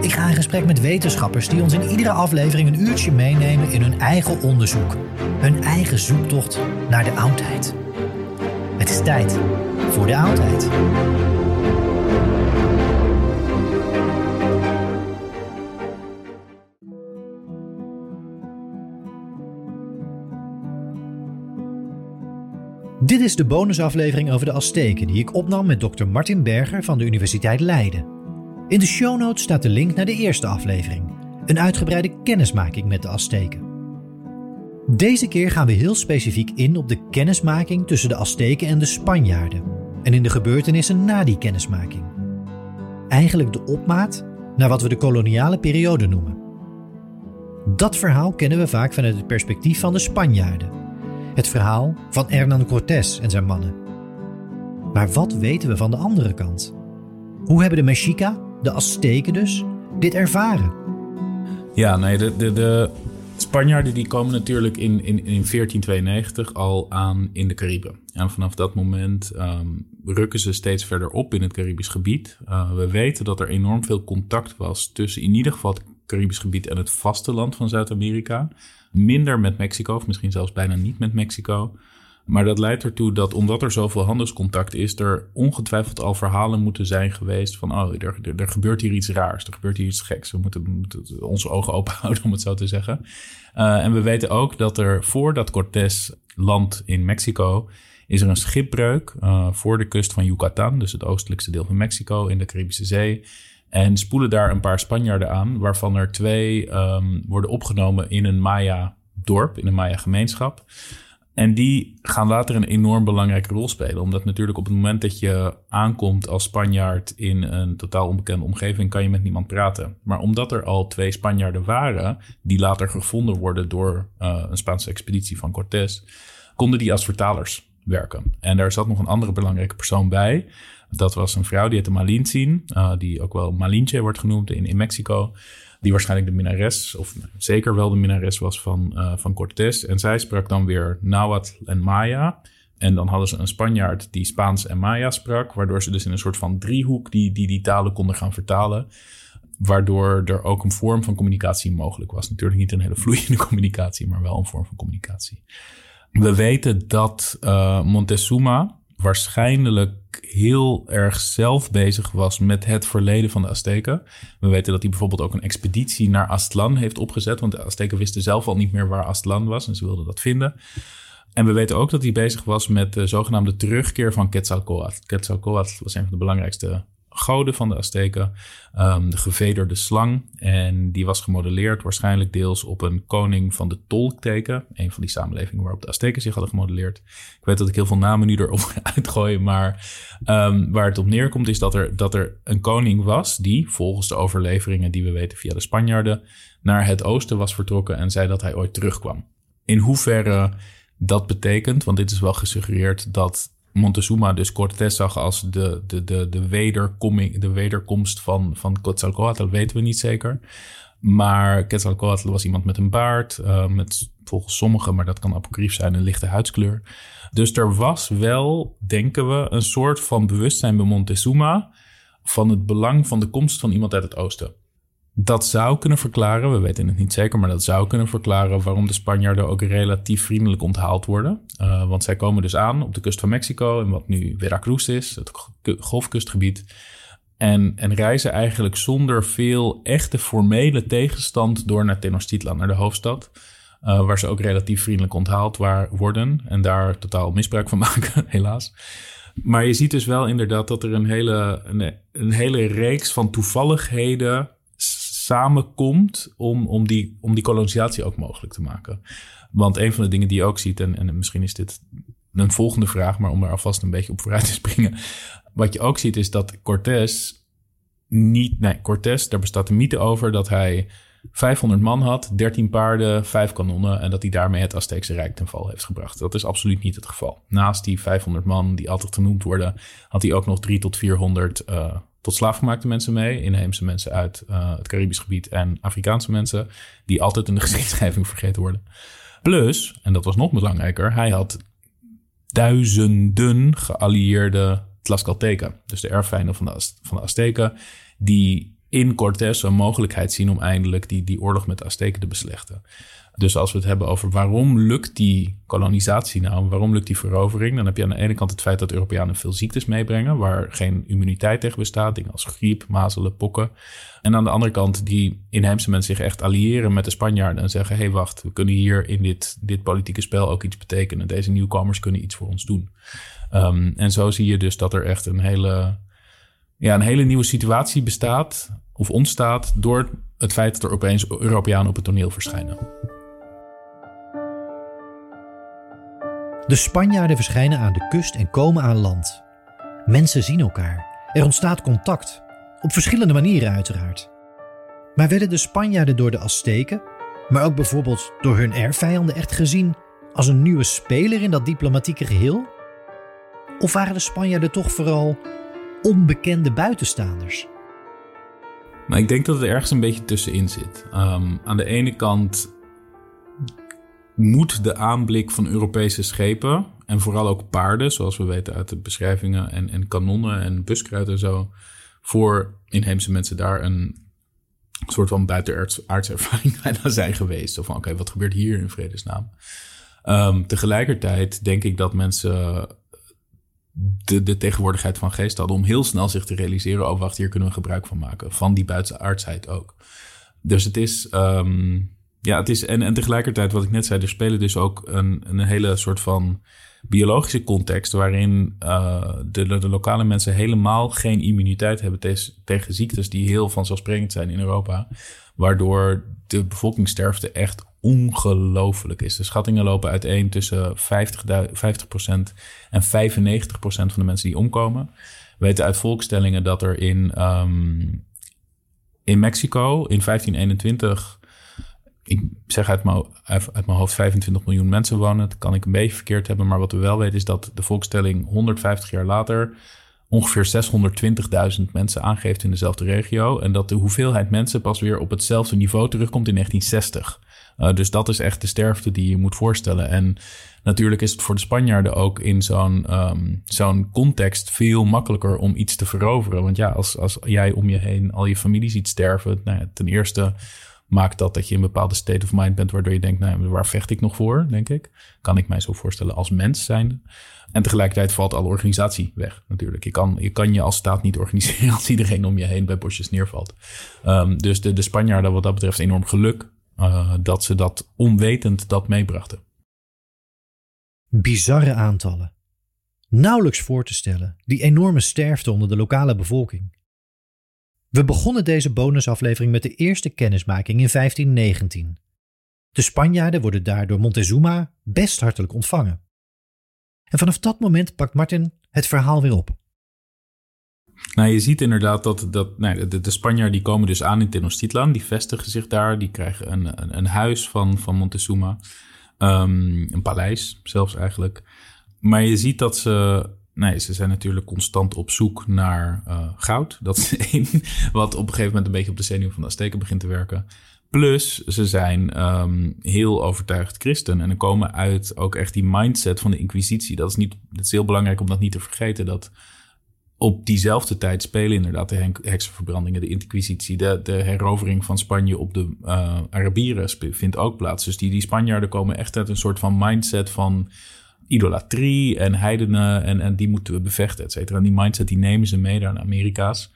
Ik ga in gesprek met wetenschappers die ons in iedere aflevering een uurtje meenemen in hun eigen onderzoek. Hun eigen zoektocht naar de oudheid. Het is tijd voor de oudheid. Dit is de bonusaflevering over de Azteken die ik opnam met Dr. Martin Berger van de Universiteit Leiden. In de show notes staat de link naar de eerste aflevering, een uitgebreide kennismaking met de Azteken. Deze keer gaan we heel specifiek in op de kennismaking tussen de Azteken en de Spanjaarden en in de gebeurtenissen na die kennismaking. Eigenlijk de opmaat naar wat we de koloniale periode noemen. Dat verhaal kennen we vaak vanuit het perspectief van de Spanjaarden. Het verhaal van Hernán Cortés en zijn mannen. Maar wat weten we van de andere kant? Hoe hebben de Mexica, de Azteken dus, dit ervaren? Ja, nee, de, de, de Spanjaarden die komen natuurlijk in, in, in 1492 al aan in de Cariben. En vanaf dat moment ehm, rukken ze steeds verder op in het Caribisch gebied. Uh, we weten dat er enorm veel contact was tussen in ieder geval het Caribisch gebied en het vasteland van Zuid-Amerika. Minder met Mexico, of misschien zelfs bijna niet met Mexico. Maar dat leidt ertoe dat omdat er zoveel handelscontact is, er ongetwijfeld al verhalen moeten zijn geweest van, oh, er, gebeurt hier iets raars, er gebeurt hier iets geks. We moeten, onze ogen open houden, om het zo te zeggen. Uh, en we weten ook dat er voordat Cortés landt in Mexico, is er een schipbreuk uh, voor de kust van Yucatan, dus het oostelijkste deel van Mexico in de Caribische Zee. En spoelen daar een paar Spanjaarden aan, waarvan er twee um, worden opgenomen in een Maya-dorp, in een Maya-gemeenschap. En die gaan later een enorm belangrijke rol spelen. Omdat natuurlijk op het moment dat je aankomt als Spanjaard in een totaal onbekende omgeving, kan je met niemand praten. Maar omdat er al twee Spanjaarden waren, die later gevonden worden door uh, een Spaanse expeditie van Cortés, konden die als vertalers werken. En daar zat nog een andere belangrijke persoon bij. Dat was een vrouw, die heette Malintzin, uh, die ook wel Malinche wordt genoemd in, Mexico. Die waarschijnlijk de minnares, of zeker wel de minnares was van, uh, van Cortés. En zij sprak dan weer Nahuatl en Maya. En dan hadden ze een Spanjaard die Spaans en Maya sprak, waardoor ze dus in een soort van driehoek die die, die talen konden gaan vertalen. Waardoor er ook een vorm van communicatie mogelijk was. Natuurlijk niet een hele vloeiende communicatie, maar wel een vorm van communicatie. We weten dat uh, Montezuma, waarschijnlijk heel erg zelf bezig was met het verleden van de Azteken. We weten dat hij bijvoorbeeld ook een expeditie naar Aztlan heeft opgezet, want de Azteken wisten zelf al niet meer waar Aztlan was en ze wilden dat vinden. En we weten ook dat hij bezig was met de zogenaamde terugkeer van Quetzalcoatl. Quetzalcoatl was een van de belangrijkste goden van de Azteken, um, de gevederde slang. En die was gemodelleerd waarschijnlijk deels op een koning van de tolkteken. Een van die samenlevingen waarop de Azteken zich hadden gemodelleerd. Ik weet dat ik heel veel namen nu erop uitgooi, maar um, waar het op neerkomt is dat er, dat er een koning was die, volgens de overleveringen die we weten via de Spanjaarden, naar het oosten was vertrokken en zei dat hij ooit terugkwam. In hoeverre dat betekent, want dit is wel gesuggereerd dat Montezuma dus Cortés zag als de, de, de, de, wederkoming, de wederkomst van, van Quetzalcoatl, weten we niet zeker. Maar Quetzalcoatl was iemand met een baard, uh, met volgens sommigen, maar dat kan apocrief zijn, een lichte huidskleur. Dus er was wel, denken we, een soort van bewustzijn bij Montezuma van het belang van de komst van iemand uit het oosten. Dat zou kunnen verklaren, we weten het niet zeker, maar dat zou kunnen verklaren waarom de Spanjaarden ook relatief vriendelijk onthaald worden. Uh, want zij komen dus aan op de kust van Mexico, in wat nu Veracruz is, het golfkustgebied. En, en reizen eigenlijk zonder veel echte formele tegenstand door naar Tenochtitlan, naar de hoofdstad. Uh, waar ze ook relatief vriendelijk onthaald waar, worden en daar totaal misbruik van maken, helaas. Maar je ziet dus wel inderdaad dat er een hele, een hele reeks van toevalligheden samenkomt om, om, die, om die kolonisatie ook mogelijk te maken. Want een van de dingen die je ook ziet, en, en misschien is dit een volgende vraag, maar om er alvast een beetje op vooruit te springen. Wat je ook ziet is dat Cortés niet, nee, Cortés, daar bestaat een mythe over dat hij 500 man had, 13 paarden, 5 kanonnen en dat hij daarmee het Azteekse Rijk ten val heeft gebracht. Dat is absoluut niet het geval. Naast die 500 man die altijd genoemd worden, had hij ook nog 3 tot 400 uh, tot slaafgemaakte mensen mee. Inheemse mensen uit uh, het Caribisch gebied en Afrikaanse mensen, die altijd in de geschiedschrijving vergeten worden. Plus, en dat was nog belangrijker, hij had duizenden geallieerde Tlaxcalteken, dus de erfvijanden van de, van de Azteken, die in Cortés een mogelijkheid zien om eindelijk die, die oorlog met de Azteken te beslechten. Dus als we het hebben over waarom lukt die kolonisatie nou, waarom lukt die verovering, dan heb je aan de ene kant het feit dat Europeanen veel ziektes meebrengen, waar geen immuniteit tegen bestaat, dingen als griep, mazelen, pokken. En aan de andere kant die inheemse mensen zich echt alliëren met de Spanjaarden en zeggen, hé hey, wacht, we kunnen hier in dit, dit politieke spel ook iets betekenen. Deze nieuwkomers kunnen iets voor ons doen. Um, en zo zie je dus dat er echt een hele ja, een hele nieuwe situatie bestaat of ontstaat door het feit dat er opeens Europeanen op het toneel verschijnen. De Spanjaarden verschijnen aan de kust en komen aan land. Mensen zien elkaar. Er ontstaat contact. Op verschillende manieren uiteraard. Maar werden de Spanjaarden door de Azteken, maar ook bijvoorbeeld door hun erfvijanden echt gezien als een nieuwe speler in dat diplomatieke geheel? Of waren de Spanjaarden toch vooral onbekende buitenstaanders? Maar ik denk dat het ergens een beetje tussenin zit. Um, aan de ene kant moet de aanblik van Europese schepen en vooral ook paarden, zoals we weten uit de beschrijvingen, en, en kanonnen en buskruid en zo, voor inheemse mensen daar een soort van buitenaardse ervaring bijna zijn geweest. Zo van, oké, wat gebeurt hier in vredesnaam? Um, tegelijkertijd denk ik dat mensen de, de tegenwoordigheid van geest hadden om heel snel zich te realiseren: oh, wacht, hier kunnen we gebruik van maken. Van die buitenaardsheid ook. Dus het is. Um, ja, het is. En, en tegelijkertijd, wat ik net zei, er spelen dus ook een, een hele soort van biologische context. waarin uh, de, de, lokale mensen helemaal geen immuniteit hebben tegen, ziektes die heel vanzelfsprekend zijn in Europa. Waardoor de bevolkingssterfte echt ongelooflijk is. De schattingen lopen uiteen tussen 50, 50% en 95% van de mensen die omkomen. We weten uit volkstellingen dat er in, um, in Mexico in 1521, ik zeg uit mijn, uit mijn hoofd 25 miljoen mensen wonen. Dat kan ik een beetje verkeerd hebben, maar wat we wel weten is dat de volkstelling 150 jaar later ongeveer 620.000 mensen aangeeft in dezelfde regio. En dat de hoeveelheid mensen pas weer op hetzelfde niveau terugkomt in 1960. Uh, dus dat is echt de sterfte die je moet voorstellen. En natuurlijk is het voor de Spanjaarden ook in zo'n um, zo'n context veel makkelijker om iets te veroveren. Want ja, als, als jij om je heen al je familie ziet sterven, nou ja, ten eerste maakt dat dat je in een bepaalde state of mind bent, waardoor je denkt, nou, waar vecht ik nog voor, denk ik. Kan ik mij zo voorstellen als mens zijn. En tegelijkertijd valt alle organisatie weg, natuurlijk. Je kan je, kan je als staat niet organiseren als iedereen om je heen bij bosjes neervalt. Um, dus de, de Spanjaarden wat dat betreft enorm geluk uh, dat ze dat onwetend dat meebrachten. Bizarre aantallen. Nauwelijks voor te stellen, die enorme sterfte onder de lokale bevolking. We begonnen deze bonusaflevering met de eerste kennismaking in 1519. De Spanjaarden worden daar door Montezuma best hartelijk ontvangen. En vanaf dat moment pakt Martin het verhaal weer op. Nou, je ziet inderdaad dat, dat nou, de, de Spanjaarden die komen dus aan in Tenochtitlan. Die vestigen zich daar. Die krijgen een, een, een huis van, van Montezuma. Um, een paleis zelfs eigenlijk. Maar je ziet dat ze nee, ze zijn natuurlijk constant op zoek naar uh, goud. Dat is één, wat op een gegeven moment een beetje op de zenuw van de Azteken begint te werken. Plus, ze zijn um, heel overtuigd christen. En er komen uit ook echt die mindset van de inquisitie. Dat is, niet, dat is heel belangrijk om dat niet te vergeten. Dat op diezelfde tijd spelen inderdaad de heksenverbrandingen, de inquisitie, de, de herovering van Spanje op de uh, Arabieren vindt ook plaats. Dus die, die Spanjaarden komen echt uit een soort van mindset van idolatrie en heidenen en, en die moeten we bevechten, et cetera. En die mindset die nemen ze mee naar de Amerika's.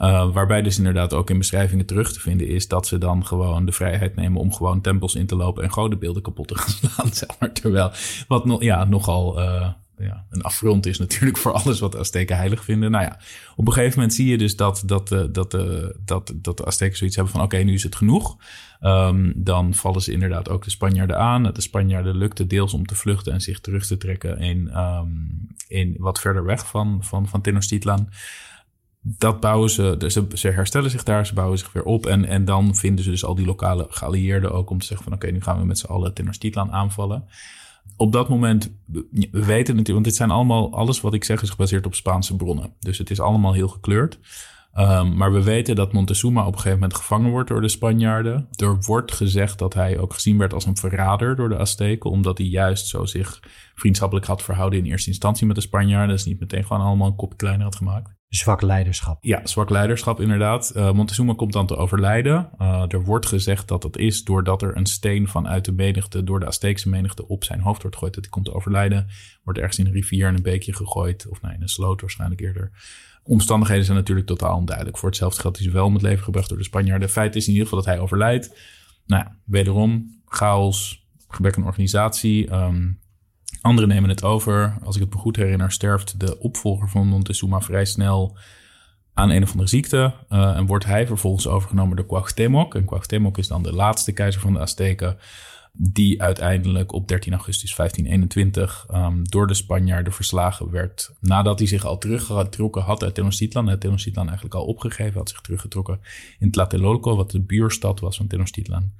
Uh, waarbij dus inderdaad ook in beschrijvingen terug te vinden is dat ze dan gewoon de vrijheid nemen om gewoon tempels in te lopen en godenbeelden kapot te gaan slaan. Zeg maar. Terwijl wat no ja, nogal uh, ja, een affront is natuurlijk voor alles wat de Azteken heilig vinden. Nou ja, op een gegeven moment zie je dus dat, dat, uh, dat, uh, dat, dat de Azteken zoiets hebben van oké, nu is het genoeg. Um, dan vallen ze inderdaad ook de Spanjaarden aan. De Spanjaarden lukte deels om te vluchten en zich terug te trekken in, um, in wat verder weg van, van, van Tenochtitlan dat bouwen ze, ze, ze, herstellen zich daar, ze bouwen zich weer op. En, en dan vinden ze dus al die lokale geallieerden ook om te zeggen van oké, nu gaan we met z'n allen Tenochtitlan aanvallen. Op dat moment, we weten natuurlijk, want dit zijn allemaal, alles wat ik zeg is gebaseerd op Spaanse bronnen. Dus het is allemaal heel gekleurd. Um, maar we weten dat Montezuma op een gegeven moment gevangen wordt door de Spanjaarden. Er wordt gezegd dat hij ook gezien werd als een verrader door de Azteken, omdat hij juist zo zich vriendschappelijk had verhouden in eerste instantie met de Spanjaarden. Dus niet meteen gewoon allemaal een kopje kleiner had gemaakt. Zwak leiderschap. Ja, zwak leiderschap inderdaad. Uh, Montezuma komt dan te overlijden. Uh, er wordt gezegd dat dat is doordat er een steen vanuit de menigte, door de Azteekse menigte, op zijn hoofd wordt gegooid. Dat hij komt te overlijden. Wordt ergens in een rivier in een beekje gegooid. Of nee, in een sloot waarschijnlijk eerder. Omstandigheden zijn natuurlijk totaal onduidelijk. Voor hetzelfde geld is hij wel om het leven gebracht door de Spanjaarden. Feit is in ieder geval dat hij overlijdt. Nou ja, wederom chaos, gebrek aan organisatie. Um, Anderen nemen het over. Als ik het me goed herinner, sterft de opvolger van Montezuma vrij snel aan een of andere ziekte. Uh, en wordt hij vervolgens overgenomen door Cuauhtémoc. En Cuauhtémoc is dan de laatste keizer van de Azteken. Die uiteindelijk op 13 augustus 1521 um, door de Spanjaarden verslagen werd. Nadat hij zich al teruggetrokken had uit Tenochtitlan. Had Tenochtitlan eigenlijk al opgegeven, had zich teruggetrokken in Tlatelolco, wat de buurstad was van Tenochtitlan.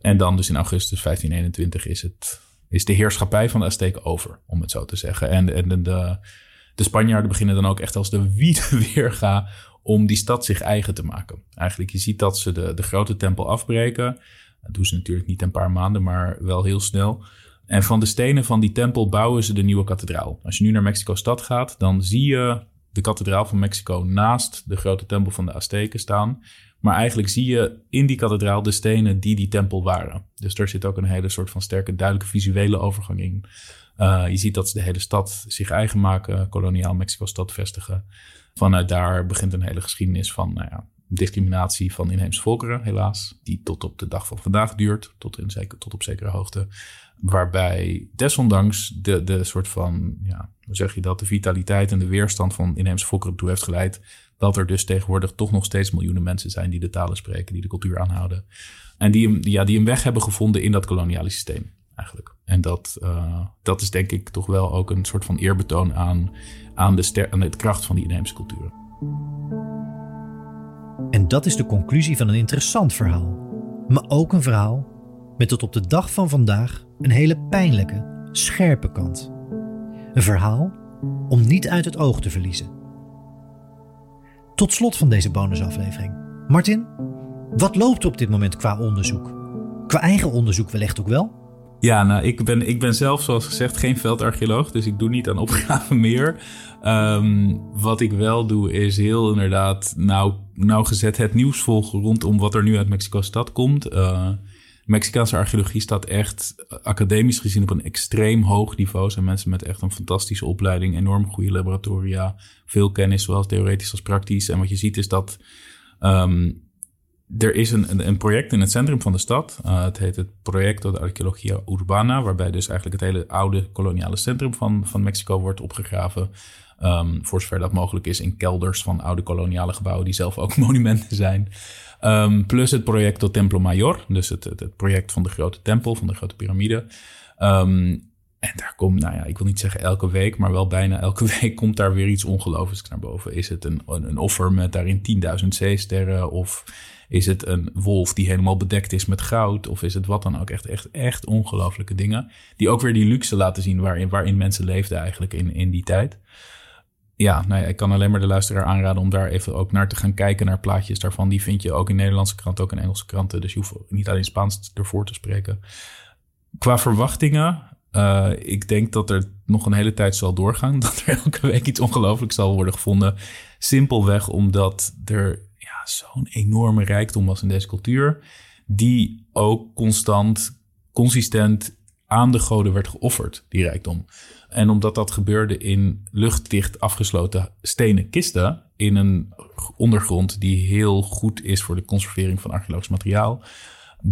En dan dus in augustus 1521 is het is de heerschappij van de Azteken over, om het zo te zeggen. En, en de, de, de Spanjaarden beginnen dan ook echt als de wiede weerga om die stad zich eigen te maken. Eigenlijk, je ziet dat ze de, de grote tempel afbreken. Dat doen ze natuurlijk niet een paar maanden, maar wel heel snel. En van de stenen van die tempel bouwen ze de nieuwe kathedraal. Als je nu naar Mexico-stad gaat, dan zie je de kathedraal van Mexico naast de grote tempel van de Azteken staan. Maar eigenlijk zie je in die kathedraal de stenen die die tempel waren. Dus er zit ook een hele soort van sterke, duidelijke visuele overgang in. Uh, je ziet dat ze de hele stad zich eigen maken, koloniaal Mexico-stad vestigen. Vanuit daar begint een hele geschiedenis van nou ja, discriminatie van inheemse volkeren, helaas. Die tot op de dag van vandaag duurt, tot, in zeker, tot op zekere hoogte. Waarbij desondanks de, de soort van, ja, hoe zeg je dat, de vitaliteit en de weerstand van inheemse volkeren toe heeft geleid dat er dus tegenwoordig toch nog steeds miljoenen mensen zijn die de talen spreken, die de cultuur aanhouden. En die, ja, die een weg hebben gevonden in dat koloniale systeem eigenlijk. En dat, uh, dat is denk ik toch wel ook een soort van eerbetoon aan, aan, de, ster aan de kracht van die inheemse culturen. En dat is de conclusie van een interessant verhaal. Maar ook een verhaal met tot op de dag van vandaag een hele pijnlijke, scherpe kant. Een verhaal om niet uit het oog te verliezen. Tot slot van deze bonusaflevering. Martin, wat loopt op dit moment qua onderzoek? Qua eigen onderzoek wellicht ook wel? Ja, nou, ik ben, ik ben zelf, zoals gezegd, geen veldarcheoloog. Dus ik doe niet aan opgaven meer. Um, wat ik wel doe, is heel inderdaad nauw, nauwgezet het nieuws volgen rondom wat er nu uit Mexico-stad komt. Uh, Mexicaanse archeologie staat echt academisch gezien op een extreem hoog niveau. Zijn mensen met echt een fantastische opleiding, enorm goede laboratoria, veel kennis, zowel theoretisch als praktisch. En wat je ziet is dat um, er is een, een, project in het centrum van de stad. Uh, het heet het Proyecto de Arqueologia Urbana, waarbij dus eigenlijk het hele oude koloniale centrum van, van Mexico wordt opgegraven. Um, voor zover dat mogelijk is in kelders van oude koloniale gebouwen die zelf ook monumenten zijn. Um, plus het Proyecto Templo Mayor, dus het, het, project van de grote tempel, van de grote piramide. Um, en daar komt, nou ja, ik wil niet zeggen elke week, maar wel bijna elke week komt daar weer iets ongelooflijks naar boven. Is het een, een, een offer met daarin 10.000 zeesterren? Of is het een wolf die helemaal bedekt is met goud? Of is het wat dan ook? Echt, echt, echt ongelooflijke dingen. Die ook weer die luxe laten zien waarin, waarin mensen leefden eigenlijk in, in die tijd. ja, nee, ik kan alleen maar de luisteraar aanraden om daar even ook naar te gaan kijken naar plaatjes daarvan. Die vind je ook in Nederlandse kranten, ook in Engelse kranten. Dus je hoeft niet alleen Spaans ervoor te spreken. Qua verwachtingen, uh, ik denk dat er nog een hele tijd zal doorgaan. Dat er elke week iets ongelooflijks zal worden gevonden. Simpelweg omdat er zo'n enorme rijkdom was in deze cultuur. Die ook constant, consistent aan de goden werd geofferd, die rijkdom. En omdat dat gebeurde in luchtdicht afgesloten stenen kisten in een ondergrond die heel goed is voor de conservering van archeologisch materiaal,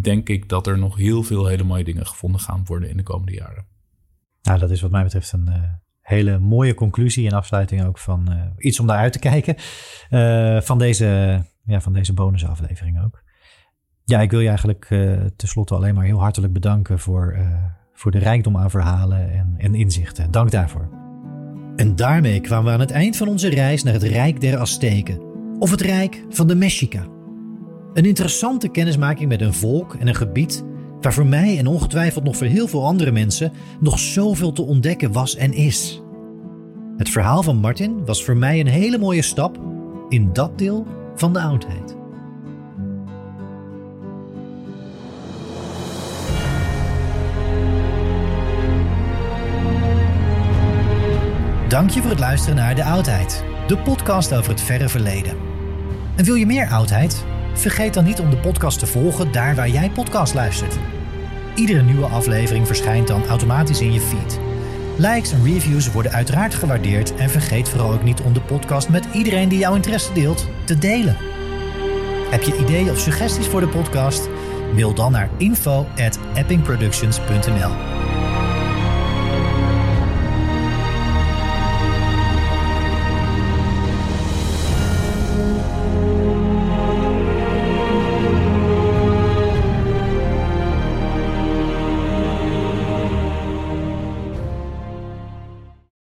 denk ik dat er nog heel veel hele mooie dingen gevonden gaan worden in de komende jaren. Nou, dat is wat mij betreft een uh, hele mooie conclusie en afsluiting ook van uh, iets om naar uit te kijken uh, van, deze, ja, van deze bonusaflevering ook. Ja, ik wil je eigenlijk tenslotte alleen maar heel hartelijk bedanken voor voor de rijkdom aan verhalen en, en inzichten. Dank daarvoor. En daarmee kwamen we aan het eind van onze reis naar het Rijk der Azteken, of het Rijk van de Mexica. Een interessante kennismaking met een volk en een gebied waar voor mij en ongetwijfeld nog voor heel veel andere mensen nog zoveel te ontdekken was en is. Het verhaal van Martin was voor mij een hele mooie stap in dat deel van de oudheid. Dank je voor het luisteren naar De Oudheid, de podcast over het verre verleden. En wil je meer oudheid? Vergeet dan niet om de podcast te volgen daar waar jij podcast luistert. Iedere nieuwe aflevering verschijnt dan automatisch in je feed. Likes en reviews worden uiteraard gewaardeerd en vergeet vooral ook niet om de podcast met iedereen die jouw interesse deelt te delen. Heb je ideeën of suggesties voor de podcast? Mail dan naar info@eppingproductions.nl.